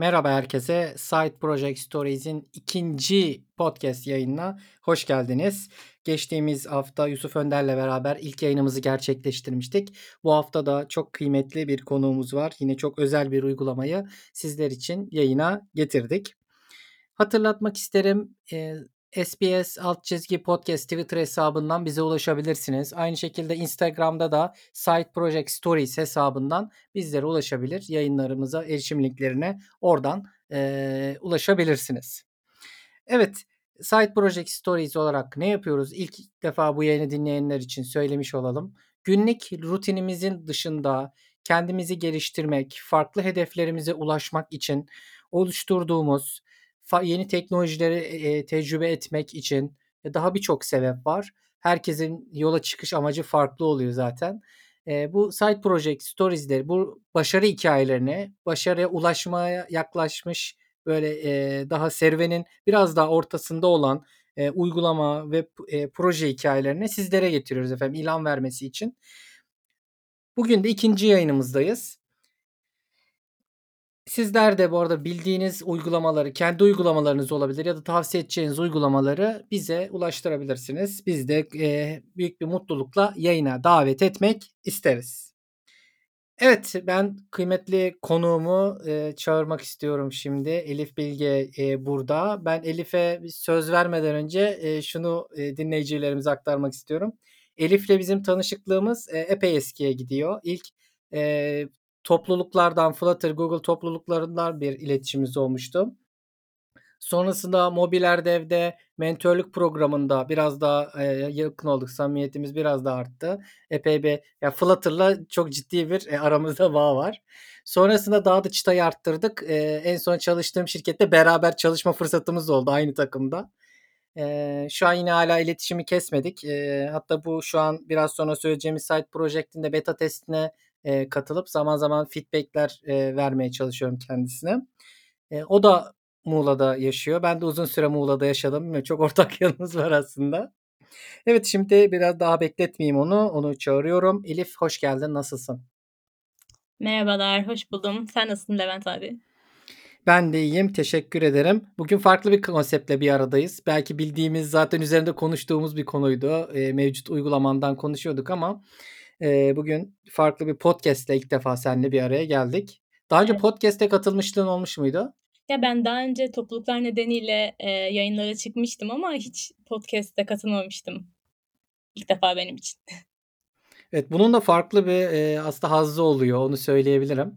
Merhaba herkese. Side Project Stories'in ikinci podcast yayınına hoş geldiniz. Geçtiğimiz hafta Yusuf Önder'le beraber ilk yayınımızı gerçekleştirmiştik. Bu hafta da çok kıymetli bir konuğumuz var. Yine çok özel bir uygulamayı sizler için yayına getirdik. Hatırlatmak isterim SBS alt çizgi podcast Twitter hesabından bize ulaşabilirsiniz. Aynı şekilde Instagram'da da Site Project Stories hesabından bizlere ulaşabilir. Yayınlarımıza erişim linklerine oradan e, ulaşabilirsiniz. Evet, Site Project Stories olarak ne yapıyoruz? İlk defa bu yayını dinleyenler için söylemiş olalım. Günlük rutinimizin dışında kendimizi geliştirmek, farklı hedeflerimize ulaşmak için oluşturduğumuz yeni teknolojileri e, tecrübe etmek için daha birçok sebep var. Herkesin yola çıkış amacı farklı oluyor zaten. E, bu side project stories'leri, bu başarı hikayelerini, başarıya ulaşmaya yaklaşmış böyle e, daha serüvenin biraz daha ortasında olan e, uygulama ve e, proje hikayelerini sizlere getiriyoruz efendim ilan vermesi için. Bugün de ikinci yayınımızdayız. Sizler de bu arada bildiğiniz uygulamaları, kendi uygulamalarınız olabilir ya da tavsiye edeceğiniz uygulamaları bize ulaştırabilirsiniz. Biz de e, büyük bir mutlulukla yayına davet etmek isteriz. Evet, ben kıymetli konuğumu e, çağırmak istiyorum şimdi. Elif Bilge e, burada. Ben Elif'e söz vermeden önce e, şunu e, dinleyicilerimize aktarmak istiyorum. Elif'le bizim tanışıklığımız e, epey eskiye gidiyor. İlk e, topluluklardan Flutter, Google topluluklarından bir iletişimimiz olmuştu. Sonrasında mobiler devde mentörlük programında biraz daha e, yakın olduk. Samimiyetimiz biraz daha arttı. Epey bir ya Flutter'la çok ciddi bir e, aramızda bağ var. Sonrasında daha da çıtayı arttırdık. E, en son çalıştığım şirkette beraber çalışma fırsatımız oldu aynı takımda. E, şu an yine hala iletişimi kesmedik. E, hatta bu şu an biraz sonra söyleyeceğimiz site project'in de beta testine e, katılıp zaman zaman feedbackler e, vermeye çalışıyorum kendisine. E, o da Muğla'da yaşıyor. Ben de uzun süre Muğla'da yaşadım. Çok ortak yanımız var aslında. Evet şimdi biraz daha bekletmeyeyim onu. Onu çağırıyorum. Elif hoş geldin. Nasılsın? Merhabalar, hoş buldum. Sen nasılsın Levent abi? Ben de iyiyim. Teşekkür ederim. Bugün farklı bir konseptle bir aradayız. Belki bildiğimiz zaten üzerinde konuştuğumuz bir konuydu. E, mevcut uygulamandan konuşuyorduk ama e, bugün farklı bir podcastle ilk defa seninle bir araya geldik. Daha önce evet. podcast'e katılmışlığın olmuş muydu? Ya ben daha önce topluluklar nedeniyle e, yayınlara çıkmıştım ama hiç podcast'e katılmamıştım. İlk defa benim için. Evet bunun da farklı bir e, aslında hazzı oluyor onu söyleyebilirim.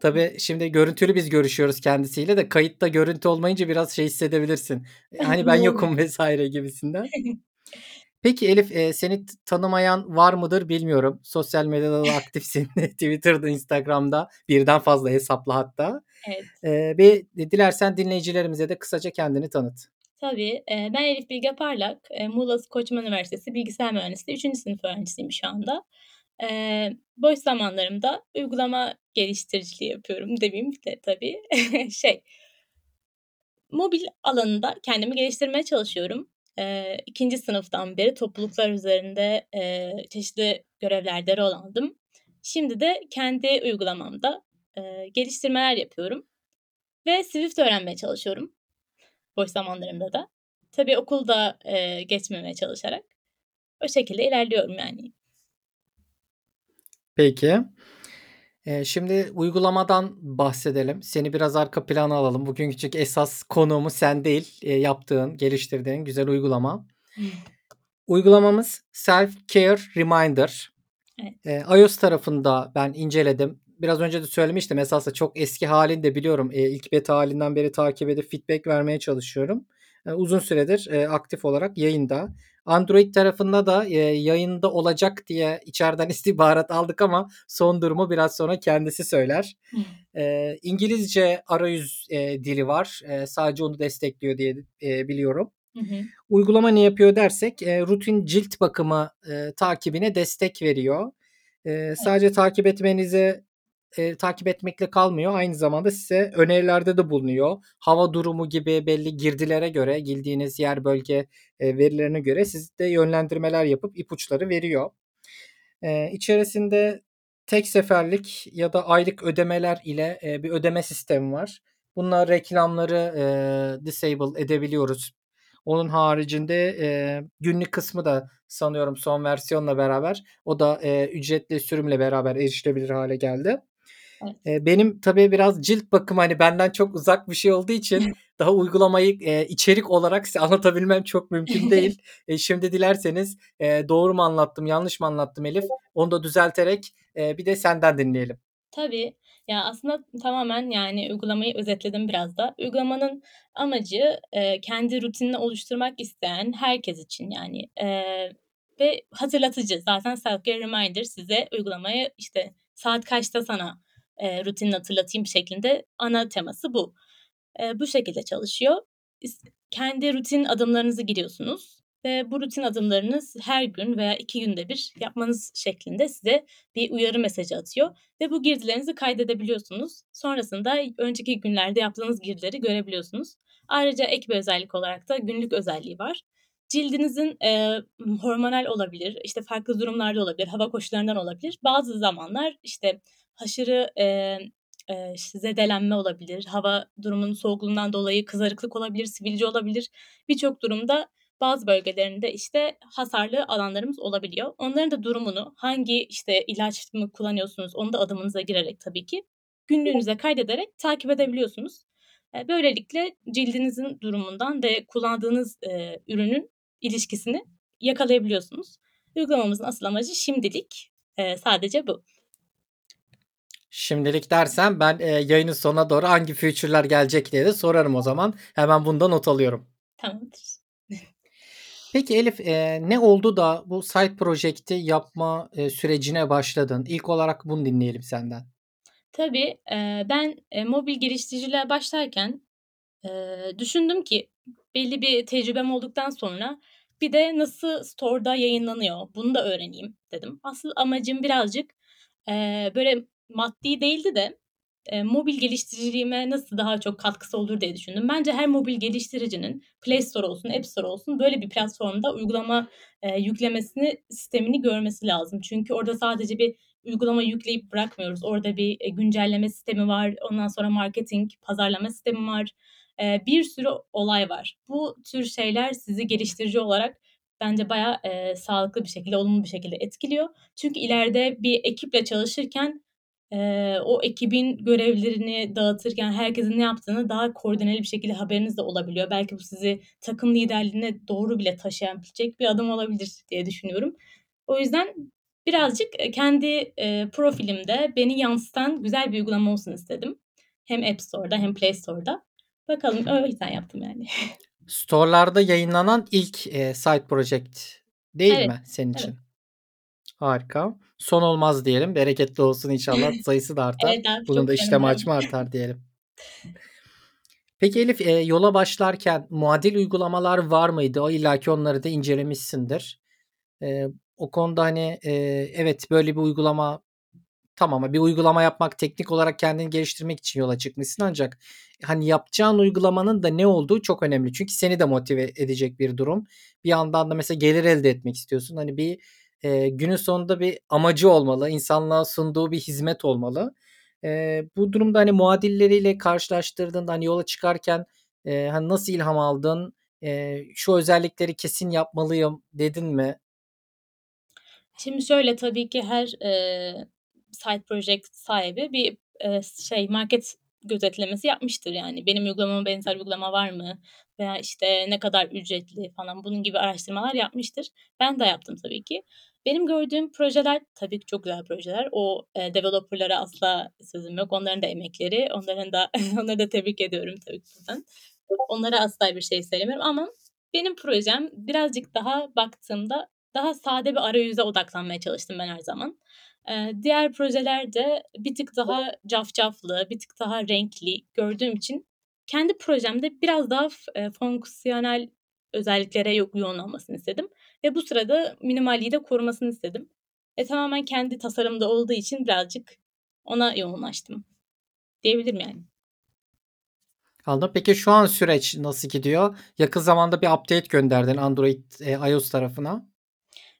Tabii şimdi görüntülü biz görüşüyoruz kendisiyle de kayıtta görüntü olmayınca biraz şey hissedebilirsin. Hani ben yokum vesaire gibisinden. Peki Elif e, seni tanımayan var mıdır bilmiyorum. Sosyal medyada da aktifsin. Twitter'da, Instagram'da birden fazla hesapla hatta. Evet. E, bir dilersen dinleyicilerimize de kısaca kendini tanıt. Tabii. Ben Elif Bilge Parlak. Muğla Koçman Üniversitesi Bilgisayar Mühendisliği 3. sınıf öğrencisiyim şu anda. Boş zamanlarımda uygulama geliştiriciliği yapıyorum demeyeyim de tabii. şey, mobil alanında kendimi geliştirmeye çalışıyorum e, ikinci sınıftan beri topluluklar üzerinde e, çeşitli görevlerde rol aldım. Şimdi de kendi uygulamamda e, geliştirmeler yapıyorum. Ve Swift öğrenmeye çalışıyorum. Boş zamanlarımda da. Tabii okulda e, geçmemeye çalışarak. O şekilde ilerliyorum yani. Peki. Şimdi uygulamadan bahsedelim. Seni biraz arka plana alalım. Bugün küçük esas konuğumuz sen değil. E, yaptığın, geliştirdiğin güzel uygulama. Uygulamamız Self Care Reminder. Evet. E, iOS tarafında ben inceledim. Biraz önce de söylemiştim. Esasında çok eski halini de biliyorum. E, ilk beta halinden beri takip edip feedback vermeye çalışıyorum. E, uzun süredir e, aktif olarak yayında. Android tarafında da e, yayında olacak diye içeriden istihbarat aldık ama son durumu biraz sonra kendisi söyler. e, İngilizce arayüz e, dili var. E, sadece onu destekliyor diye e, biliyorum. Hı hı. Uygulama ne yapıyor dersek e, rutin cilt bakımı e, takibine destek veriyor. E, sadece takip etmenize e, takip etmekle kalmıyor. Aynı zamanda size önerilerde de bulunuyor. Hava durumu gibi belli girdilere göre, girdiğiniz yer bölge e, verilerine göre sizde yönlendirmeler yapıp ipuçları veriyor. E, içerisinde tek seferlik ya da aylık ödemeler ile e, bir ödeme sistemi var. Bunlar reklamları eee, disable edebiliyoruz. Onun haricinde eee, günlük kısmı da sanıyorum son versiyonla beraber o da eee, ücretli sürümle beraber erişilebilir hale geldi. Eee, benim tabii biraz cilt bakımı hani benden çok uzak bir şey olduğu için daha uygulamayı eee, içerik olarak size anlatabilmem çok mümkün değil. E, şimdi dilerseniz eee, doğru mu anlattım, yanlış mı anlattım Elif? Onu da düzelterek eee, bir de senden dinleyelim. Tabii. Ya, aslında tamamen, yani, uygulamayı özetledim biraz da. Uygulamanın amacı, eee, kendi rutinini oluşturmak isteyen herkes için, yani, eee, ve hatırlatıcı. Zaten self-care reminder size uygulamayı, işte, saat kaçta sana, eee, rutinini hatırlatayım şeklinde ana teması bu. Eee, bu şekilde çalışıyor. Kendi rutin adımlarınızı giriyorsunuz ve bu rutin adımlarınız her gün veya 2 günde bir yapmanız şeklinde size bir uyarı mesajı atıyor ve bu girdilerinizi kaydedebiliyorsunuz. Sonrasında önceki günlerde yaptığınız girdileri görebiliyorsunuz. Ayrıca ek bir özellik olarak da günlük özelliği var. Cildinizin, eee, hormonal olabilir, işte, farklı durumlarda olabilir, hava koşullarından olabilir. Bazı zamanlar, işte, aşırı, eee, işte, zedelenme olabilir, hava durumunun soğukluğundan dolayı kızarıklık olabilir, sivilce olabilir. Birçok durumda bazı bölgelerinde, işte, hasarlı alanlarımız olabiliyor. Onların da durumunu hangi, işte, ilaç mı kullanıyorsunuz onu da adımınıza girerek tabii ki günlüğünüze kaydederek takip edebiliyorsunuz. Böylelikle cildinizin durumundan ve kullandığınız, eee, ürünün ilişkisini yakalayabiliyorsunuz. Uygulamamızın asıl amacı şimdilik, eee, sadece bu. Şimdilik dersen ben eee, yayının sonuna doğru hangi feature'lar gelecek diye de sorarım o zaman. Hemen bunu da not alıyorum. Tamamdır. Peki Elif, eee, ne oldu da bu side project'i yapma, eee, sürecine başladın? İlk olarak bunu dinleyelim senden. Tabii, eee, ben, eee, mobil geliştiriciliğe başlarken, eee, düşündüm ki belli bir tecrübem olduktan sonra bir de nasıl store'da yayınlanıyor bunu da öğreneyim dedim. Asıl amacım birazcık, eee, böyle maddi değildi de, eee, mobil geliştiriciliğime nasıl daha çok katkısı olur diye düşündüm. Bence her mobil geliştiricinin Play Store olsun, App Store olsun böyle bir platformda uygulama, eee, yüklemesini, sistemini görmesi lazım. Çünkü orada sadece bir uygulama yükleyip bırakmıyoruz. Orada bir, eee, güncelleme sistemi var. Ondan sonra marketing, pazarlama sistemi var. Eee, bir sürü olay var. Bu tür şeyler sizi geliştirici olarak bence bayağı, eee, sağlıklı bir şekilde, olumlu bir şekilde etkiliyor. Çünkü ileride bir ekiple çalışırken, eee, o ekibin görevlerini dağıtırken herkesin ne yaptığını daha koordineli bir şekilde haberiniz de olabiliyor. Belki bu sizi takım liderliğine doğru bile taşıyabilecek bir adım olabilir diye düşünüyorum. O yüzden birazcık, kendi, eee, profilimde beni yansıtan güzel bir uygulama olsun istedim. Hem App Store'da hem Play Store'da. Bakalım, o yüzden yaptım yani. Store'larda yayınlanan ilk, eee, side project değil Evet, mi senin evet. Harika. Son olmaz diyelim. Bereketli olsun inşallah. Sayısı da artar. Evet abi, Bunun çok da işlem sevindim. hacmi artar diyelim. Peki Elif, eee, yola başlarken muadil uygulamalar var mıydı? O illaki onları da incelemişsindir. Eee, o konuda, hani, eee, evet, böyle bir uygulama tamam, bir uygulama yapmak teknik olarak kendini geliştirmek için yola çıkmışsın ancak, hani, yapacağın uygulamanın da ne olduğu çok önemli. Çünkü seni de motive edecek bir durum. Bir yandan da mesela gelir elde etmek istiyorsun. Hani, bir, eee, günün sonunda bir amacı olmalı. İnsanlığa sunduğu bir hizmet olmalı. Eee, bu durumda, hani, muadilleriyle karşılaştırdığında, hani, yola çıkarken, eee, hani, nasıl ilham aldın? Eee, şu özellikleri kesin yapmalıyım dedin mi? Şimdi şöyle, tabii ki her, eee, side project sahibi bir, eee, şey, market gözetlemesi yapmıştır yani. Benim uygulamama benzer uygulama var mı veya, işte, ne kadar ücretli falan bunun gibi araştırmalar yapmıştır. Ben de yaptım tabii ki. Benim gördüğüm projeler tabii ki çok güzel projeler. O, eee, developer'lara asla sözüm yok. Onların da emekleri, onların da onları da tebrik ediyorum tabii ki buradan. Onlara asla bir şey söylemiyorum ama benim projem birazcık daha baktığımda daha sade bir arayüze odaklanmaya çalıştım ben her zaman. Eee, diğer projelerde bir tık daha cafcaflı, bir tık daha renkli gördüğüm için kendi projemde biraz daha eee, fonksiyonel özelliklere yo yoğun olmasını istedim ve bu sırada minimalliği de korumasını istedim. E, tamamen kendi tasarımda olduğu için birazcık ona yoğunlaştım diyebilirim yani. Anladım. Peki şu an süreç nasıl gidiyor? Yakın zamanda bir update gönderdin Android, eee, iOS tarafına.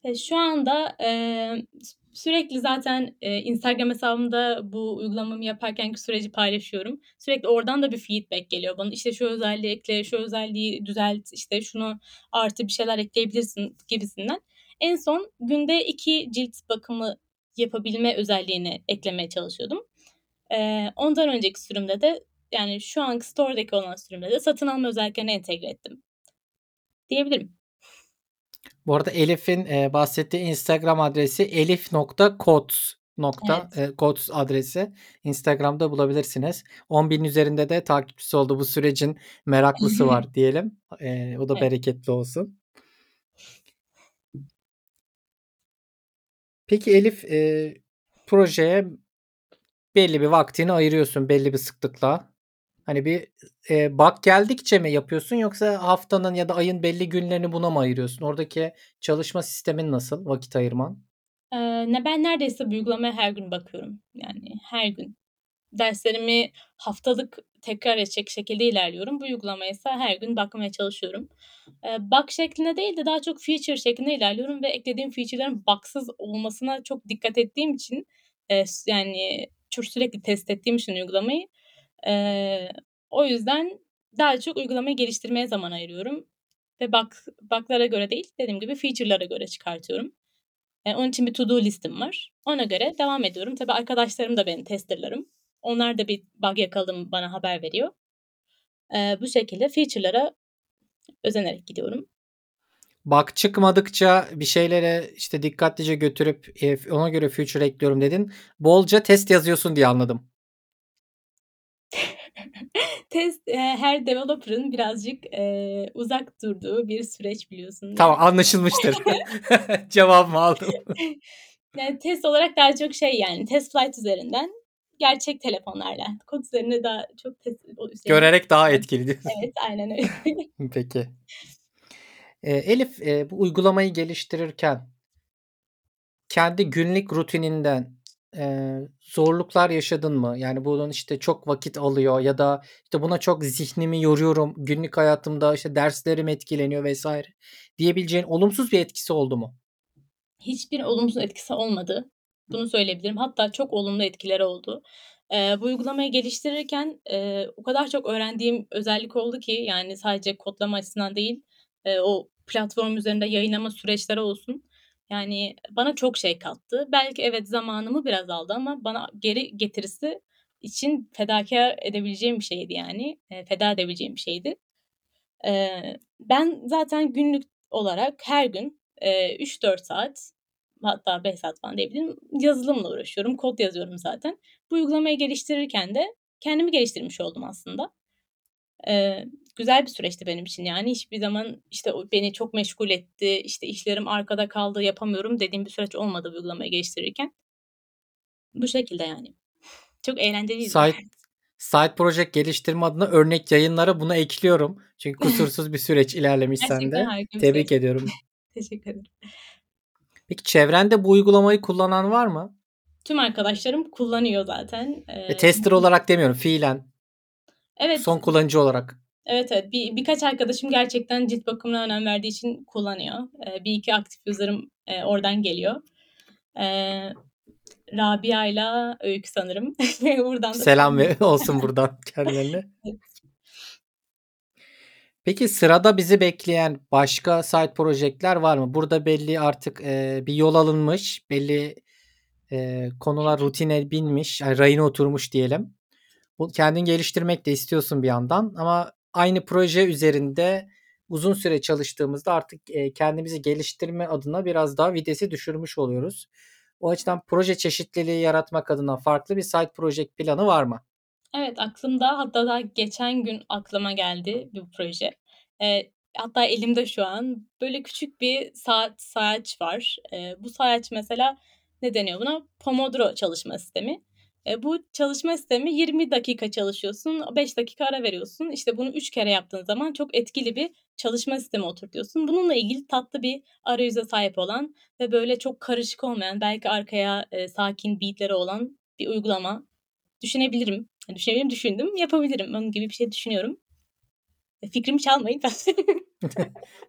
Eee, şu anda, eee, sürekli zaten, eee, Instagram hesabımda bu uygulamamı yaparkenki süreci paylaşıyorum. Sürekli oradan da bir feedback geliyor bana. İşte, şu özelliği ekle, şu özelliği düzelt, işte, şunu artı bir şeyler ekleyebilirsin gibisinden. En son günde 2 cilt bakımı yapabilme özelliğini eklemeye çalışıyordum. Eee, ondan önceki sürümde de, yani, şu anki store'daki olan sürümde de satın alma özelliklerini entegre ettim diyebilirim. Bu arada Elif'in, eee, bahsettiği Instagram adresi elif.kots nokta, Evet. eee, kots adresi. Instagram'da bulabilirsiniz. 10.000'in üzerinde de takipçisi oldu. Bu sürecin meraklısı var diyelim. Eee, o da Evet. bereketli olsun. Peki Elif, eee, projeye belli bir vaktini ayırıyorsun belli bir sıklıkla. Hani bir, eee, bug geldikçe mi yapıyorsun yoksa haftanın ya da ayın belli günlerini buna mı ayırıyorsun? Oradaki çalışma sistemin nasıl, vakit ayırman? Ne ben neredeyse bu uygulamaya her gün bakıyorum. Yani her gün. Derslerimi haftalık tekrar edecek şekilde ilerliyorum. Bu uygulamaya ise her gün bakmaya çalışıyorum. Eee, bug şeklinde değil de daha çok feature şeklinde ilerliyorum ve eklediğim feature'ların bug'sız olmasına çok dikkat ettiğim için, eee, yani, çok sürekli test ettiğim için uygulamayı, eee, o yüzden daha çok uygulamayı geliştirmeye zaman ayırıyorum ve bug bug'lara göre değil, dediğim gibi feature'lara göre çıkartıyorum. Eee, onun için bir to do listim var. Ona göre devam ediyorum. Tabii arkadaşlarım da benim tester'larım. Onlar da bir bug yakaladı mı bana haber veriyor. Eee, bu şekilde feature'lara özenerek gidiyorum. Bug çıkmadıkça bir şeylere, işte, dikkatlice götürüp, ona göre feature ekliyorum dedin. Bolca test yazıyorsun diye anladım. Test, eee, her developer'ın birazcık, eee, uzak durduğu bir süreç biliyorsun. Tamam, anlaşılmıştır. Cevabımı aldım. Yani, test olarak daha çok şey, yani, test flight üzerinden, gerçek telefonlarla, kod üzerine daha çok test üzerine Görerek daha etkili diyorsun. Evet, aynen öyle. Peki. Eee, Elif, eee, bu uygulamayı geliştirirken kendi günlük rutininden, eee, zorluklar yaşadın mı? Yani, bunun, işte, çok vakit alıyor ya da, işte, buna çok zihnimi yoruyorum, günlük hayatımda, işte, derslerim etkileniyor vs. diyebileceğin olumsuz bir etkisi oldu mu? Hiçbir olumsuz etkisi olmadı. Bunu söyleyebilirim. Hatta çok olumlu etkileri oldu. Eee, bu uygulamayı geliştirirken, eee, o kadar çok öğrendiğim özellik oldu ki, yani, sadece kodlama açısından değil, eee, o platform üzerinde yayınlama süreçleri olsun, yani, bana çok şey kattı. Belki evet, zamanımı biraz aldı ama bana geri getirisi için fedakâr edebileceğim bir şeydi, yani. Eee, feda edebileceğim bir şeydi. Eee, ben zaten günlük olarak her gün, eee, 3-4 saat hatta 5 saat falan diyebilirim, yazılımla uğraşıyorum, kod yazıyorum zaten. Bu uygulamayı geliştirirken de kendimi geliştirmiş oldum aslında. Eee, güzel bir süreçti benim için, yani. Hiçbir zaman, işte, o beni çok meşgul etti, işte, işlerim arkada kaldı, yapamıyorum dediğim bir süreç olmadı bu uygulamayı geliştirirken. Bu şekilde, yani. Çok eğlenceliydi. Side side project geliştirme adına örnek yayınlara bunu ekliyorum. Çünkü kusursuz bir süreç ilerlemiş Gerçekten sende. harika bir Tebrik süreç. ediyorum. Teşekkür ederim. Peki çevrende bu uygulamayı kullanan var mı? Tüm arkadaşlarım kullanıyor zaten. E, Eee tester olarak demiyorum, fiilen. Evet. Son kullanıcı olarak. Evet, evet. Bir birkaç arkadaşım gerçekten cilt bakımına önem verdiği için kullanıyor. Eee, 1-2 aktif user'ım, eee, oradan geliyor. Eee, Rabia'yla Öykü sanırım. Buradan da Selam olsun buradan kendilerine. Evet. Peki sırada bizi bekleyen başka side project'ler var mı? Burada belli artık, eee, bir yol alınmış, belli, eee, konular rutine binmiş, yani rayına oturmuş diyelim. Bu kendin geliştirmek de istiyorsun bir yandan ama aynı proje üzerinde uzun süre çalıştığımızda artık, eee, kendimizi geliştirme adına biraz daha vitesi düşürmüş oluyoruz. O açıdan proje çeşitliliği yaratmak adına farklı bir side project planı var mı? Evet, aklımda. Hatta daha geçen gün aklıma geldi bu proje. Eee, hatta elimde şu an. Böyle küçük bir saat sayaç var. Eee, bu sayaç mesela ne deniyor buna? Pomodoro çalışma sistemi. Eee, bu çalışma sistemi 20 dakika çalışıyorsun, 5 dakika ara veriyorsun. İşte, bunu 3 kere yaptığın zaman çok etkili bir çalışma sistemi oturtuyorsun. Bununla ilgili tatlı bir arayüze sahip olan ve böyle çok karışık olmayan, belki arkaya, eee, sakin beat'leri olan bir uygulama düşünebilirim. Düşünebilirim, düşündüm, yapabilirim. Onun gibi bir şey düşünüyorum. E, fikrimi çalmayın.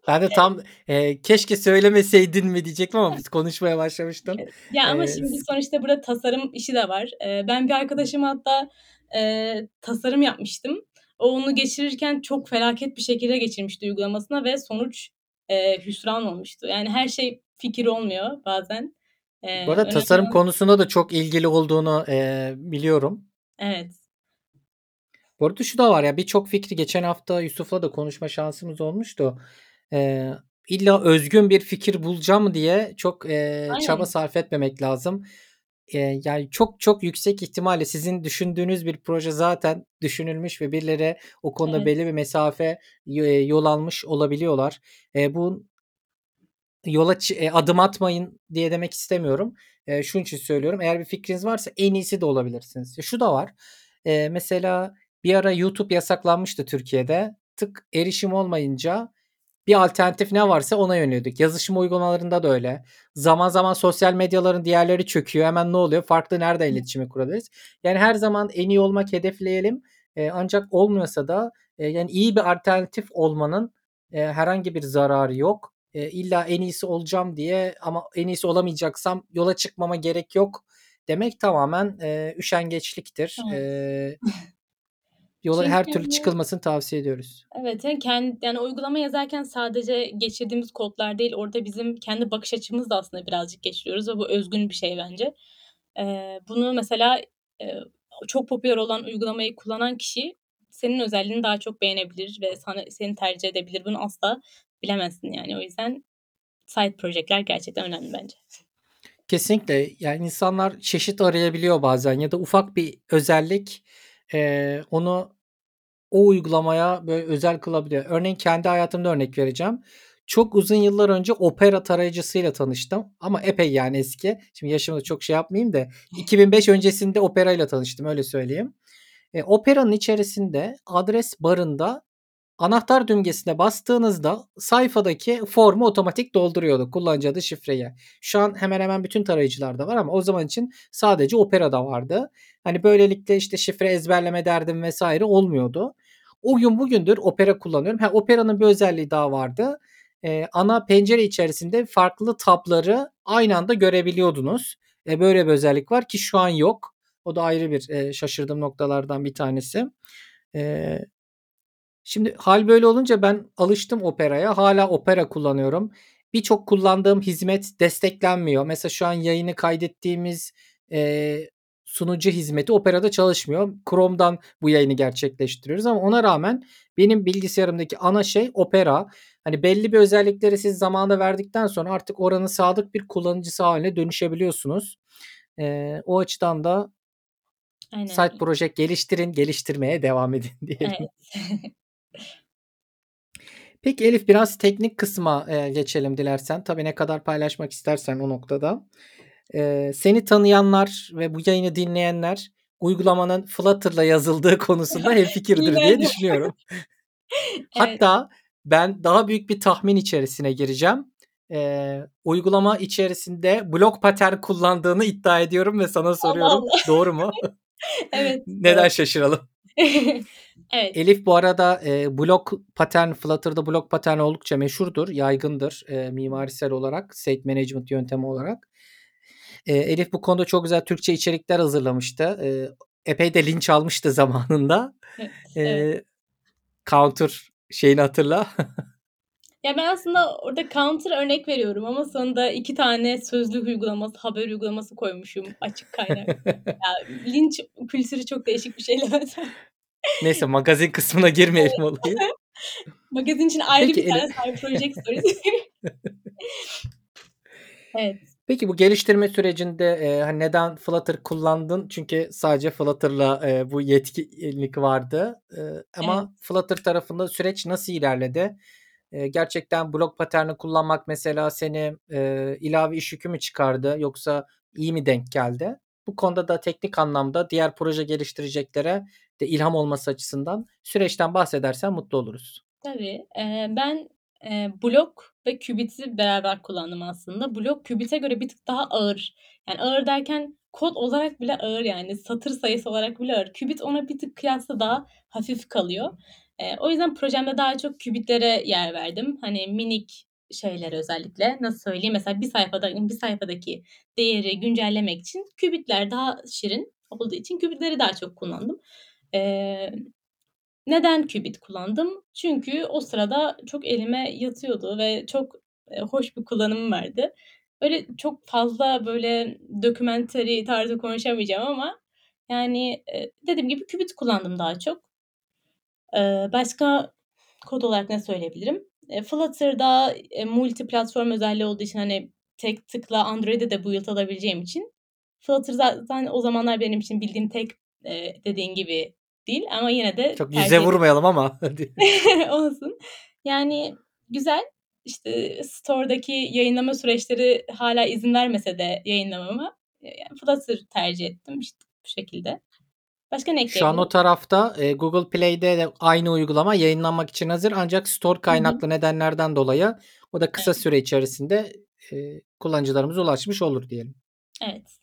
Ben de tam, eee, "Keşke söylemeseydin mi?" diyecektim ama biz konuşmaya başlamıştın. Ya, ama Eee, şimdi sonuçta burada tasarım işi de var. Eee, ben bir arkadaşıma hatta, eee, tasarım yapmıştım. O onu geçirirken çok felaket bir şekilde geçirmişti uygulamasına ve sonuç, eee, hüsran olmuştu. Yani her şey fikir olmuyor bazen. Bu Eee, arada tasarım olan konusunda da çok ilgili olduğunu, eee, biliyorum. Evet. Bu arada şu da var ya, birçok fikri geçen hafta Yusuf'la da konuşma şansımız olmuştu. Eee, illa özgün bir fikir bulacağım diye çok, eee, çaba sarf etmemek lazım. Eee, yani çok çok yüksek ihtimalle sizin düşündüğünüz bir proje zaten düşünülmüş ve birileri o konuda Evet. belli bir mesafe, yol almış olabiliyorlar. Eee, bu yola adım atmayın diye demek istemiyorum. Eee, şunun için söylüyorum. Eğer bir fikriniz varsa en iyisi de olabilirsiniz. Şu da var. Eee, mesela bir ara YouTube yasaklanmıştı Türkiye'de. Tık erişim olmayınca bir alternatif ne varsa ona yöneliyorduk. Yazışma uygulamalarında da öyle. Zaman zaman sosyal medyaların diğerleri çöküyor. Hemen ne oluyor? Farklı nereden iletişimi kurabiliriz? Yani her zaman en iyi olmak hedefleyelim. Eee, ancak olmuyorsa da, eee, yani iyi bir alternatif olmanın, eee, herhangi bir zararı yok. Eee, illa en iyisi olacağım diye ama en iyisi olamayacaksam yola çıkmama gerek yok demek tamamen, eee, üşengeçliktir. Evet. Eee yola Çünkü, her türlü çıkılmasını tavsiye ediyoruz. Evet, yani ken yani uygulama yazarken sadece geçirdiğimiz kodlar değil, orada bizim kendi bakış açımızı da aslında birazcık geçiriyoruz ve bu özgün bir şey bence. Eee, bunu mesela, eee, çok popüler olan uygulamayı kullanan kişi senin özelliğini daha çok beğenebilir ve sana seni tercih edebilir. Bunu asla bilemezsin yani. O yüzden side project'ler gerçekten önemli bence. Kesinlikle. Yani insanlar çeşit arayabiliyor bazen ya da ufak bir özellik, eee, onu o uygulamaya böyle özel kılabiliyor. Örneğin kendi hayatımda örnek vereceğim. Çok uzun yıllar önce Opera tarayıcısıyla tanıştım ama epey yani eski. Şimdi yaşımı da çok şey yapmayayım da 2005 öncesinde Opera ile tanıştım öyle söyleyeyim. Eee, Opera'nın içerisinde adres barında Anahtar düğmesine bastığınızda sayfadaki formu otomatik dolduruyordu kullanıcı adı, şifreyi. Şu an hemen hemen bütün tarayıcılarda var ama o zaman için sadece Opera'da vardı. Hani böylelikle işte şifre ezberleme derdim vesaire olmuyordu. O gün bugündür Opera kullanıyorum. Ha, Opera'nın bir özelliği daha vardı. Eee, ana pencere içerisinde farklı tab'ları aynı anda görebiliyordunuz. Eee, böyle bir özellik var ki şu an yok. O da ayrı bir, eee, şaşırdığım noktalardan bir tanesi. Eee Şimdi hâl böyle olunca ben alıştım Opera'ya. Hâlâ Opera kullanıyorum. Birçok kullandığım hizmet desteklenmiyor. Mesela şu an yayını kaydettiğimiz, eee, sunucu hizmeti Opera'da çalışmıyor. Chrome'dan bu yayını gerçekleştiriyoruz ama ona rağmen benim bilgisayarımdaki ana şey Opera. Hani belli bir özellikleri siz zamanında verdikten sonra artık oranın sadık bir kullanıcısı hâline dönüşebiliyorsunuz. Eee, o açıdan da Aynen side öyle. project geliştirin, geliştirmeye devam edin Evet. Peki Elif, biraz teknik kısma, eee, geçelim dilersen. Tabii ne kadar paylaşmak istersen o noktada. Eee, seni tanıyanlar ve bu yayını dinleyenler uygulamanın Flutter'la yazıldığı konusunda hemfikirdir diye düşünüyorum. Evet. Hatta ben daha büyük bir tahmin içerisine gireceğim. Eee, uygulama içerisinde blok patern kullandığını iddia ediyorum ve sana Allah soruyorum. Allah. Doğru mu? Evet, Neden şaşıralım? Evet. Elif bu arada, eee, blok patern, Flutter'da blok patern oldukça meşhurdur, yaygındır, eee, mimarisel olarak, state management yöntemi olarak. Eee, Elif bu konuda çok güzel Türkçe içerikler hazırlamıştı. Eee, epey de linç almıştı zamanında. Evet, evet. Eee, counter şeyini hatırla. Ya, ben aslında orada counter örnek veriyorum ama sonunda 2 tane sözlük uygulaması, haber uygulaması koymuşum açık kaynak. Ya, linç kültürü çok değişik bir şey Levent. Neyse magazin kısmına girmeyelim olayın. Magazin için ayrı Peki bir tane project stories. Evet. Peki bu geliştirme sürecinde, eee, hani, neden Flutter kullandın? Çünkü sadece Flutter'la, eee, bu yetkinlik vardı. Evet. ama Flutter tarafında süreç nasıl ilerledi? Eee, gerçekten blok paterni kullanmak mesela seni, eee, ilave iş yükü mü çıkardı yoksa iyi mi denk geldi? Bu konuda da teknik anlamda diğer proje geliştireceklere de ilham olması açısından süreçten bahsedersen mutlu oluruz. Tabii. Eee, ben, eee, blok ve Qubit'i beraber kullandım aslında. Blok Qubit'e göre bir tık daha ağır. Yani ağır derken kod olarak bile ağır yani satır sayısı olarak bile ağır. Qubit ona bir tık kıyasla daha hafif kalıyor. Eee, o yüzden projemde daha çok Qubit'lere yer verdim. Hani minik şeyler özellikle nasıl söyleyeyim mesela bir sayfada bir sayfadaki değeri güncellemek için Qubit'ler daha şirin olduğu için Qubit'leri daha çok kullandım. Eee, neden Qubit kullandım? Çünkü o sırada çok elime yatıyordu ve çok, eee, hoş bir kullanımı vardı. Böyle çok fazla böyle documentary tarzı konuşamayacağım ama yani, eee, dediğim gibi Qubit kullandım daha çok. Eee, başka kod olarak ne söyleyebilirim? Eee, Flutter'da, eee, multi platform özelliği olduğu için, hani, tek tıkla Android'e de build alabileceğim için Flutter zaten o zamanlar benim için bildiğim tek, eee, dediğin gibi değil ama yine de Çok yüze vurmayalım ama. Olsun. Yani güzel. İşte, store'daki yayınlama süreçleri hâlâ izin vermese de yayınlamama, eee, yani Flutter tercih ettim. İşte, bu şekilde. Başka ne Şu an o tarafta, eee, Google Play'de de aynı uygulama yayınlanmak için hazır ancak store kaynaklı nedenlerden dolayı o da kısa Evet. süre içerisinde, eee, kullanıcılarımıza ulaşmış olur diyelim. Evet.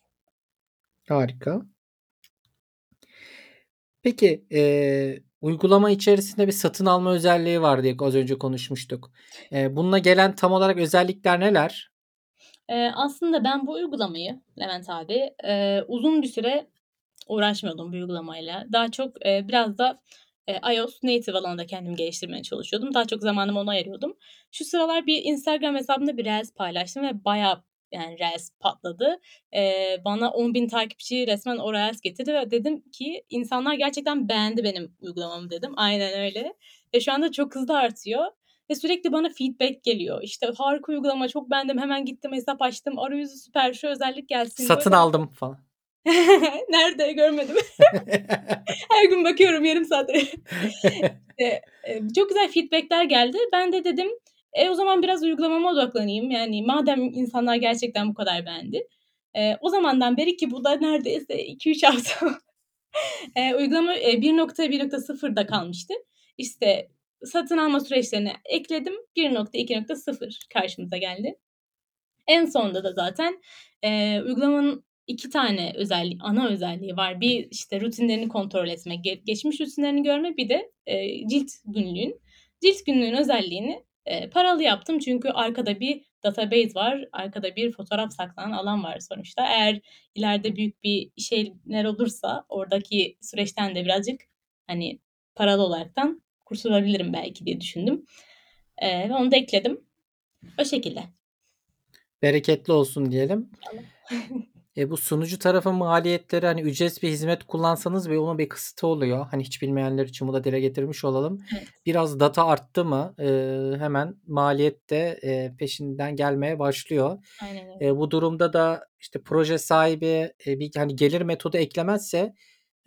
Harika. Peki, eee, uygulama içerisinde bir satın alma özelliği var diye az önce konuşmuştuk. Eee, bununla gelen tam olarak özellikler neler? Eee, aslında ben bu uygulamayı Levent abi, eee, uzun bir süre uğraşmıyordum bu uygulamayla. Daha çok, eee, biraz da, iOS native alanında kendimi geliştirmeye çalışıyordum. Daha çok zamanımı ona ayırıyordum. Şu sıralar bir Instagram hesabımda bir reels paylaştım ve bayağı yani reels patladı. Eee, bana 10.000 takipçi resmen o reels getirdi ve dedim ki insanlar gerçekten beğendi benim uygulamamı dedim. Aynen öyle ve şu anda çok hızlı artıyor ve sürekli bana feedback geliyor. İşte, harika uygulama, çok beğendim, hemen gittim hesap açtım, arayüzü süper, şu özellik gelsin. Satın Böyle aldım falan. Nerede? Görmedim. Her gün bakıyorum yarım saat. Eee, eee, çok güzel feedback'ler geldi. Ben de dedim, e, o zaman biraz uygulamama odaklanayım. Yani madem insanlar gerçekten bu kadar beğendi. Eee, o zamandan beri ki bu da neredeyse 2-3 hafta eee, uygulama, eee, 1.1.0'da kalmıştı. İşte, satın alma süreçlerine ekledim. 1.2.0 karşımıza geldi. En sonunda da zaten, eee, uygulamanın 2 tane özelliği, ana özelliği var. Bir, işte, rutinlerini kontrol etmek, ge geçmiş rutinlerini görme, bir de, eee, cilt günlüğün. Cilt günlüğün özelliğini, eee, paralı yaptım çünkü arkada bir database var, arkada bir fotoğraf saklanan alan var sonuçta. Eğer ileride büyük bir şeyler olursa oradaki süreçten de birazcık, hani, paralı olaraktan kurtulabilirim belki diye düşündüm. Eee, ve onu da ekledim. O şekilde. Bereketli olsun diyelim. E, bu sunucu tarafı maliyetleri, hani, ücretsiz bir hizmet kullansanız bile onun bir kısıtı oluyor. Hani, hiç bilmeyenler için bunu da dile getirmiş olalım. Evet. Biraz data arttı mı, eee, hemen maliyet de, eee, peşinden gelmeye başlıyor. Aynen öyle. Eee, bu durumda da, işte, proje sahibi, eee, bir, hani, gelir metodu eklemezse,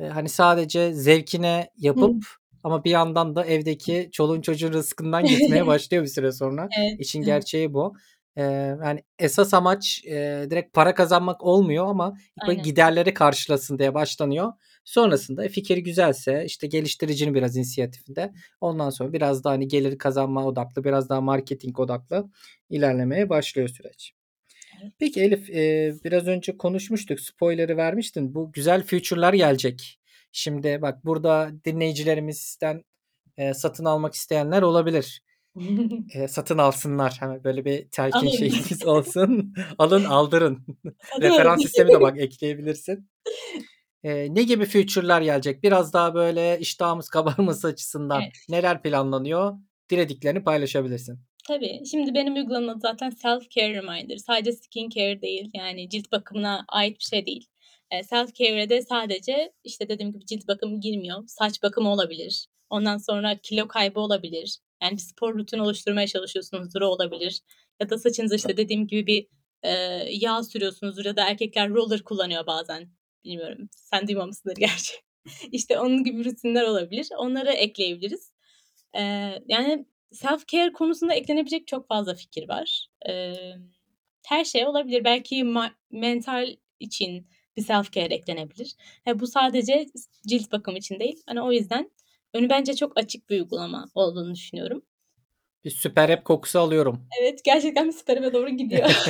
eee, hani, sadece zevkine Hı. yapıp ama bir yandan da evdeki çoluğun çocuğun rızkından gitmeye başlıyor bir süre sonra. Evet. İşin gerçeği bu. Yani, esas amaç, eee, direkt para kazanmak olmuyor ama Aynen. giderleri karşılasın diye başlanıyor. Sonrasında e, fikir güzelse, işte, geliştiricinin biraz inisiyatifinde ondan sonra biraz daha, hani, gelir kazanma odaklı, biraz daha marketing odaklı ilerlemeye başlıyor süreç. Peki Elif, eee, biraz önce konuşmuştuk, spoiler'ı vermiştin. Bu güzel feature'lar gelecek. Şimdi bak burada dinleyicilerimizden, eee, satın almak isteyenler olabilir. Eee, satın alsınlar. Hemen böyle bir telkin Alın. şeyimiz olsun. Alın, aldırın. Referans sistemi de bak ekleyebilirsin. Eee, ne gibi feature'lar gelecek? Biraz daha böyle iştahımız kabarması açısından Evet. neler planlanıyor? Dilediklerini paylaşabilirsin. Tabii. Şimdi benim uygulamam zaten self care reminder. Sadece skincare değil, yani cilt bakımına ait bir şey değil. Eee, self care'e de sadece, işte, dediğim gibi cilt bakımı girmiyor. Saç bakımı olabilir. Ondan sonra kilo kaybı olabilir. Yani bir spor rutini oluşturmaya çalışıyorsunuzdur, o olabilir. Ya da saçınıza, işte, dediğim gibi bir, eee, yağ sürüyorsunuzdur ya da erkekler roller kullanıyor bazen. Bilmiyorum, sen duymamışsındır gerçi. İşte, onun gibi rutinler olabilir. Onları ekleyebiliriz. Eee, yani self care konusunda eklenebilecek çok fazla fikir var. Emm, her şey olabilir. Belki ma mental için bir self care eklenebilir. He, bu sadece cilt bakımı için değil. Hani, o yüzden önü bence çok açık bir uygulama olduğunu düşünüyorum. Bir süper app kokusu alıyorum. Evet, gerçekten bir süper app'e doğru gidiyor.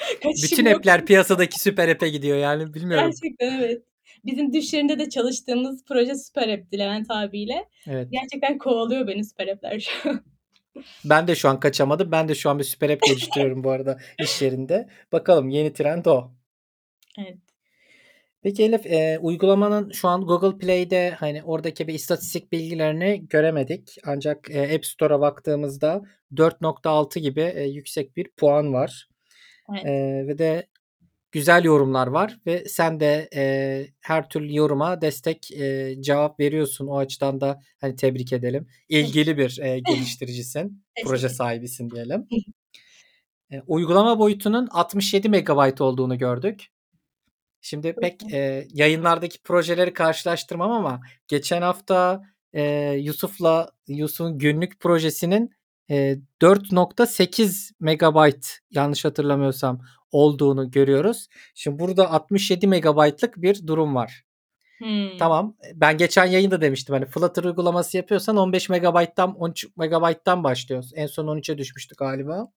Bütün yok. app'ler piyasadaki süper app'e gidiyor yani bilmiyorum. Gerçekten evet. Bizim düş yerinde de çalıştığımız proje süper app'ti Levent abiyle. Evet. Gerçekten kovalıyor beni süper app'ler şu an. Ben de şu an kaçamadım. Ben de şu an bir süper app geliştiriyorum bu arada iş yerinde. Bakalım yeni trend o. Evet. Peki Elif e, uygulamanın şu an Google Play'de hani oradaki bir istatistik bilgilerini göremedik. Ancak e, App Store'a baktığımızda 4.6 gibi e, yüksek bir puan var. Evet. E, ve de güzel yorumlar var ve sen de e, her türlü yoruma destek e, cevap veriyorsun. O açıdan da hani tebrik edelim. İlgili bir e, geliştiricisin, proje sahibisin diyelim. E, uygulama boyutunun 67 MB olduğunu gördük. Şimdi pek e, yayınlardaki projeleri karşılaştırmam ama geçen hafta e, Yusuf'la Yusuf'un günlük projesinin e, 4.8 megabayt yanlış hatırlamıyorsam olduğunu görüyoruz. Şimdi burada 67 megabaytlık bir durum var. Hımm. Tamam. Ben geçen yayında demiştim hani Flutter uygulaması yapıyorsan 15 megabayttan 13 megabayttan başlıyoruz. En son 13'e düşmüştük galiba.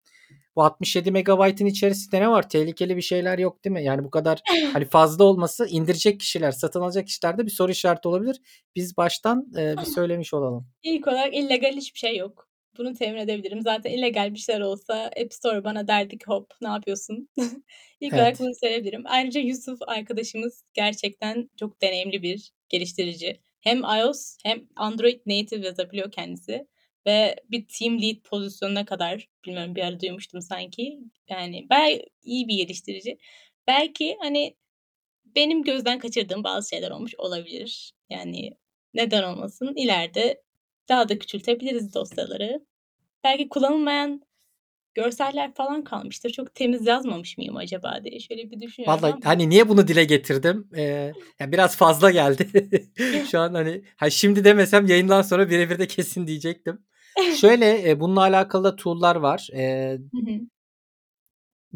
Bu 67 megabaytın içerisinde ne var? Tehlikeli bir şeyler yok değil mi? Yani bu kadar hani fazla olması indirecek kişiler, satın alacak kişilerde bir soru işareti olabilir. Biz baştan e, bir söylemiş olalım. İlk olarak illegal hiçbir şey yok. Bunu temin edebilirim. Zaten illegal bir şeyler olsa App Store bana derdi ki hop ne yapıyorsun? İlk olarak Evet. bunu söyleyebilirim. Ayrıca Yusuf arkadaşımız gerçekten çok deneyimli bir geliştirici. Hem iOS hem Android native yazabiliyor kendisi ve bir team lead pozisyonuna kadar bilmiyorum bir ara duymuştum sanki. Yani bayağı iyi bir geliştirici. Belki hani benim gözden kaçırdığım bazı şeyler olmuş olabilir. Yani neden olmasın? İleride daha da küçültebiliriz dosyaları. Belki kullanılmayan görseller falan kalmıştır. Çok temiz yazmamış mıyım acaba diye şöyle bir düşünüyorum Vallahi ama hani niye bunu dile getirdim? Ee, ya biraz fazla geldi. Şu an hani ha şimdi demesem yayından sonra birebir de kesin diyecektim. Şöyle e, bununla alakalı da tool'lar var. E.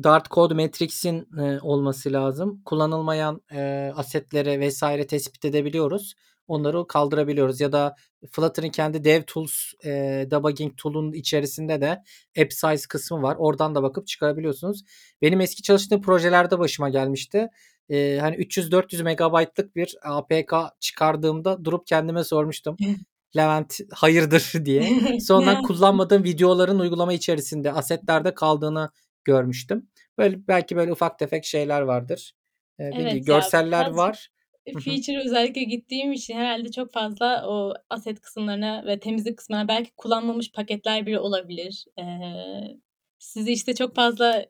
Dart Code Matrix'in e, olması lazım. Kullanılmayan e, asetleri vesaire tespit edebiliyoruz. Onları kaldırabiliyoruz ya da Flutter'ın kendi Dev Tools e, debugging tool'un içerisinde de app size kısmı var. Oradan da bakıp çıkarabiliyorsunuz. Benim eski çalıştığım projelerde başıma gelmişti. E, hani 300-400 megabaytlık bir APK çıkardığımda durup kendime sormuştum. Levent hayırdır diye. Sonra kullanmadığım videoların uygulama içerisinde asetlerde kaldığını görmüştüm. Böyle belki böyle ufak tefek şeyler vardır. Ee, Evet ya görseller birazcık var. Hı. feature özellikle gittiğim için herhalde çok fazla o aset kısımlarına ve temizlik kısmına belki kullanmamış paketler bile olabilir. Eee, sizi işte çok fazla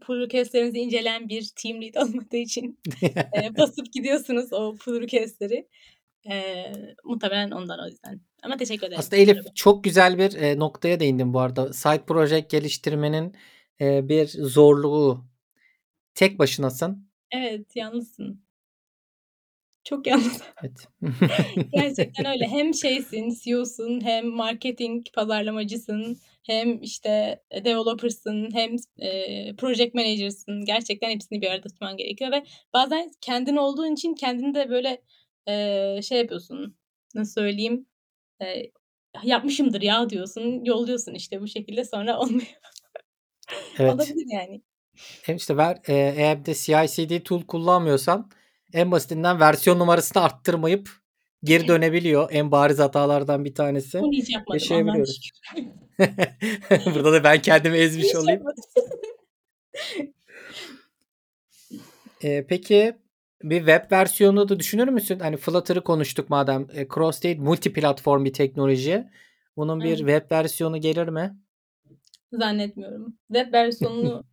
pull request'lerinizi inceleyen bir team lead olmadığı için eee, basıp gidiyorsunuz o pull request'leri. Eee, muhtemelen ondan o yüzden. Ama teşekkür ederim. Aslında Elif çok güzel bir e, noktaya değindin bu arada. Side project geliştirmenin e, bir zorluğu. Tek başınasın. Evet, yalnızsın. Çok yalnız. Evet. Gerçekten öyle. Hem şeysin, CEO'sun, hem marketing pazarlamacısın, hem işte e, developer'sın, hem eee, project manager'sın. Gerçekten hepsini bir arada tutman gerekiyor ve bazen kendin olduğun için kendini de böyle eee, şey yapıyorsun. Nasıl söyleyeyim? Eee, yapmışımdır ya diyorsun, yolluyorsun işte bu şekilde sonra olmuyor. Evet. Olabilir yani. Hem işte ver, e, eğer de CI/CD tool kullanmıyorsan en basitinden versiyon numarasını arttırmayıp geri dönebiliyor. En bariz hatalardan bir tanesi. Bunu hiç yapmadım Yaşayabiliyoruz. Burada da ben kendimi ezmiş Hiç olayım. Eee, peki bir web versiyonu da düşünür müsün? Hani Flutter'ı konuştuk madem. E, cross değil multi platform bir teknoloji. Bunun bir Evet. web versiyonu gelir mi? Zannetmiyorum. Web versiyonunu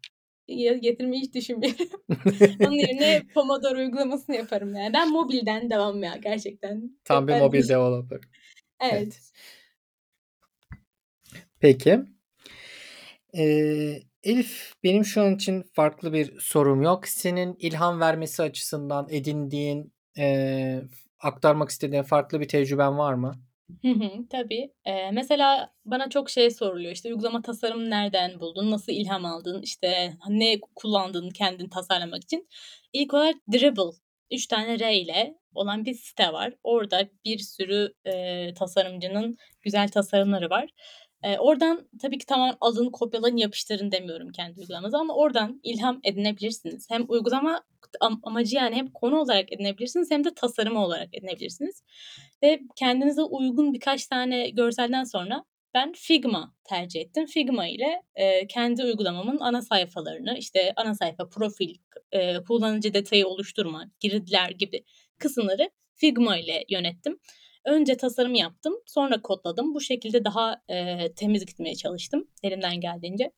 getirmeyi hiç düşünmüyorum. Onun yerine Pomodoro uygulamasını yaparım yani. Ben mobilden devam ya gerçekten. Tam bir ben mobil developer. Evet. Evet. Peki. Eee, Elif benim şu an için farklı bir sorum yok. Senin ilham vermesi açısından edindiğin, eee, aktarmak istediğin farklı bir tecrüben var mı? Tabii. Eee, mesela bana çok şey soruluyor. İşte uygulama tasarımını nereden buldun? Nasıl ilham aldın? İşte ne kullandın kendin tasarlamak için? İlk olarak Dribbble 3 tane R ile olan bir site var. Orada bir sürü eee, tasarımcının güzel tasarımları var. Eee, oradan tabii ki tamamen alın, kopyalayın, yapıştırın demiyorum kendi uygulamanıza ama oradan ilham edinebilirsiniz. Hem uygulama am amacı yani hem konu olarak edinebilirsiniz hem de tasarımı olarak edinebilirsiniz ve kendinize uygun birkaç tane görselden sonra ben Figma tercih ettim. Figma ile, eee, kendi uygulamamın ana sayfalarını, işte, ana sayfa, profil, eee, kullanıcı detayı oluşturma, girdiler gibi kısımları Figma ile yönettim. Önce tasarım yaptım, sonra kodladım. Bu şekilde daha, eee, temiz gitmeye çalıştım elimden geldiğince.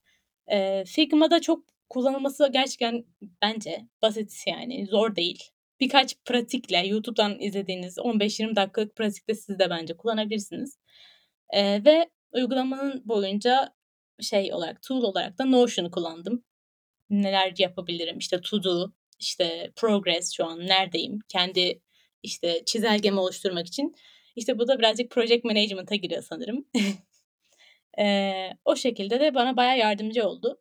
Eee, Figma'da çok kullanılması gerçekten bence basit yani zor değil. Birkaç pratikle YouTube'dan izlediğiniz 15-20 dakikalık pratikle siz de bence kullanabilirsiniz. Eee, ve uygulamanın boyunca şey olarak, tool olarak da Notion'u kullandım. Neler yapabilirim? İşte to do, işte progress şu an neredeyim? Kendi, işte, çizelgemi oluşturmak için. İşte, bu da birazcık project management'a giriyor sanırım. Eee, o şekilde de bana bayağı yardımcı oldu.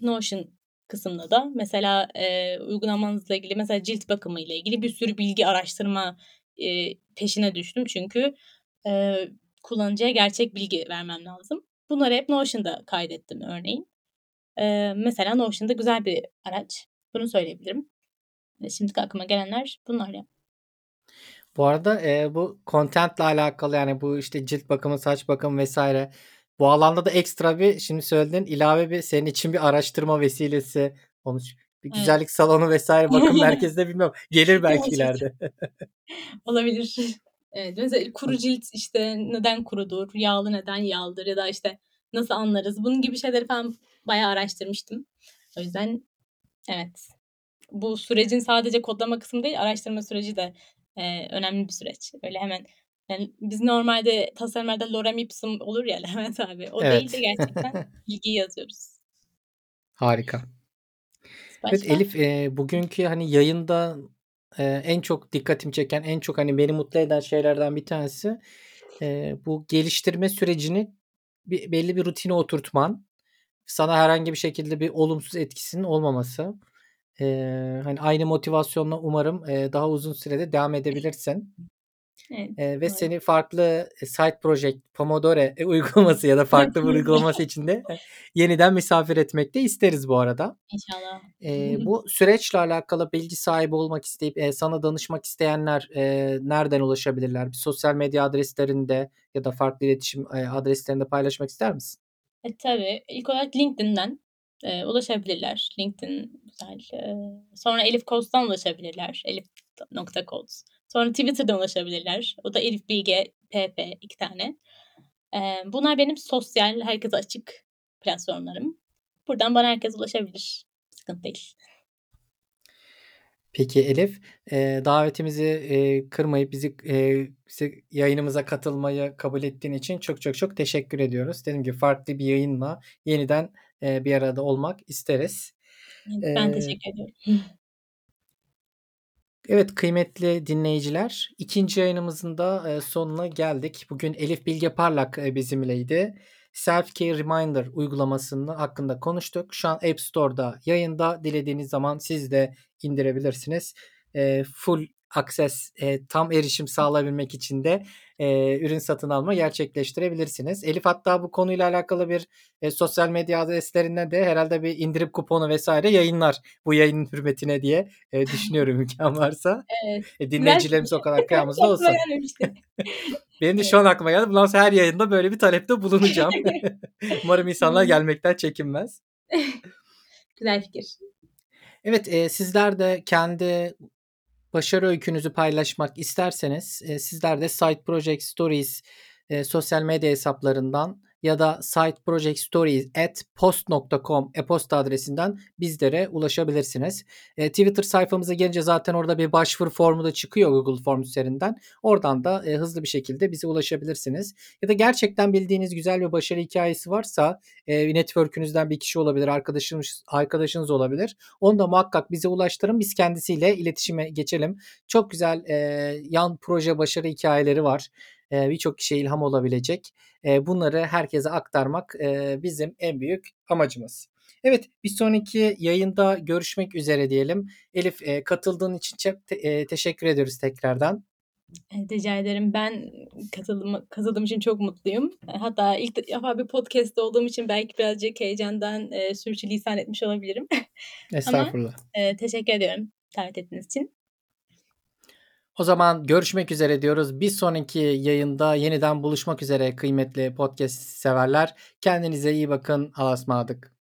Notion kısmında da mesela, eee, uygulamanızla ilgili mesela cilt bakımı ile ilgili bir sürü bilgi araştırma, eee, peşine düştüm. Çünkü, eee, kullanıcıya gerçek bilgi vermem lazım. Bunları hep Notion'da kaydettim örneğin. Eee, mesela Notion da güzel bir araç. Bunu söyleyebilirim. Şimdilik aklıma gelenler bunlar ya. Bu arada, eee, bu content'le alakalı yani bu, işte, cilt bakımı, saç bakımı vs. bu alanda da ekstra bir şimdi söylediğin ilave bir senin için bir araştırma vesilesi olmuş. Bir Evet. güzellik salonu vs. bakım merkezi de bilmiyorum. Gelir belki ileride. Olabilir. Evet, mesela kuru cilt, işte, neden kurudur? Yağlı neden yağlıdır? Ya da, işte, nasıl anlarız? Bunun gibi şeyleri falan bayağı araştırmıştım. O yüzden evet, bu sürecin sadece kodlama kısmı değil, araştırma süreci de, eee, önemli bir süreç. Öyle hemen yani biz normalde tasarımlarda lorem ipsum olur ya Levent abi, o değil Evet. de gerçekten bilgiyi yazıyoruz. Harika. Evet Başka? Elif, eee, bugünkü, hani, yayında, eee, en çok dikkatimi çeken, en çok, hani, beni mutlu eden şeylerden bir tanesi, eee, bu geliştirme sürecini bir belli bir rutine oturtman. Sana herhangi bir şekilde bir olumsuz etkisinin olmaması. Eee, hani, aynı motivasyonla umarım, eee, daha uzun sürede devam edebilirsin. Evet, Eee, ve umarım. seni farklı, eee, side project, Pomodoro, eee, uygulaması ya da farklı bir uygulaması içinde, eee, yeniden misafir etmek de isteriz bu arada. İnşallah. Eee, bu süreçle alakalı bilgi sahibi olmak isteyip, eee, sana danışmak isteyenler, eee, nereden ulaşabilirler? Bir sosyal medya adreslerinde ya da farklı iletişim, eee, adreslerinde paylaşmak ister misin? E, tabii. İlk olarak LinkedIn'den, eee, ulaşabilirler. LinkedIn güzel. Eee, sonra Elif Kodes'tan ulaşabilirler. Elif t nokta Kodes. Sonra Twitter'dan ulaşabilirler. O da Elif Bilge PP 2 tane. Eee, bunlar benim sosyal, herkese açık platformlarım. Buradan bana herkes ulaşabilir. Sıkıntı değil. Peki Elif, davetimizi, eee, kırmayıp bizi, bize yayınımıza katılmayı kabul ettiğin için çok çok çok teşekkür ediyoruz. Dediğim gibi farklı bir yayınla yeniden, bir arada olmak isteriz. Ben Eee teşekkür ediyorum. Evet, kıymetli dinleyiciler, 2. yayınımızın da, sonuna geldik. Bugün Elif Bilge Parlak, bizimleydi. Self Care Reminder uygulamasını hakkında konuştuk. Şu an App Store'da yayında. Dilediğiniz zaman siz de indirebilirsiniz. Eee, full access, eee, tam erişim sağlayabilmek için de, eee, ürün satın alma gerçekleştirebilirsiniz. Elif hatta bu konuyla alakalı bir, eee, sosyal medya adreslerinde de herhâlde bir indirim kuponu vs. yayınlar bu yayının hürmetine diye, eee, düşünüyorum imkân varsa. Evet, E, dinleyicilerimiz o kadar kıyamızda olsun. Benim de Evet. şu an aklıma geldi. Bundan sonra her yayında böyle bir talepte bulunacağım. Umarım insanlar gelmekten çekinmez. Güzel fikir. Evet, eee, sizler de kendi başarı öykünüzü paylaşmak isterseniz, eee, sizler de Side Project Stories, eee, sosyal medya hesaplarından ya da sideprojectstories@post.com e-posta adresinden bizlere ulaşabilirsiniz. Eee, Twitter sayfamıza gelince zaten orada bir başvuru formu da çıkıyor Google Forms üzerinden. Oradan da, eee, hızlı bir şekilde bize ulaşabilirsiniz. Ya da gerçekten bildiğiniz güzel bir başarı hikâyesi varsa, eee, network'ünüzden bir kişi olabilir, arkadaşınız arkadaşınız olabilir. Onu da muhakkak bize ulaştırın. Biz kendisiyle iletişime geçelim. Çok güzel, eee, yan proje başarı hikâyeleri var. Eee, birçok kişiye ilham olabilecek. Bunları herkese aktarmak, bizim en büyük amacımız. Evet, bir sonraki yayında görüşmek üzere diyelim. Elif, katıldığın için çok te teşekkür ediyoruz tekrardan. Evet, rica ederim. Ben katılım katıldığım için çok mutluyum. Eee, hatta ilk defa bir podcast'te olduğum için belki birazcık heyecandan, eee, sürçülisan etmiş olabilirim. Ama, Estağfurullah. eee, teşekkür ediyorum davet ettiğiniz için. O zaman görüşmek üzere diyoruz. Bir sonraki yayında yeniden buluşmak üzere kıymetli podcast severler. Kendinize iyi bakın. Allah'a ısmarladık.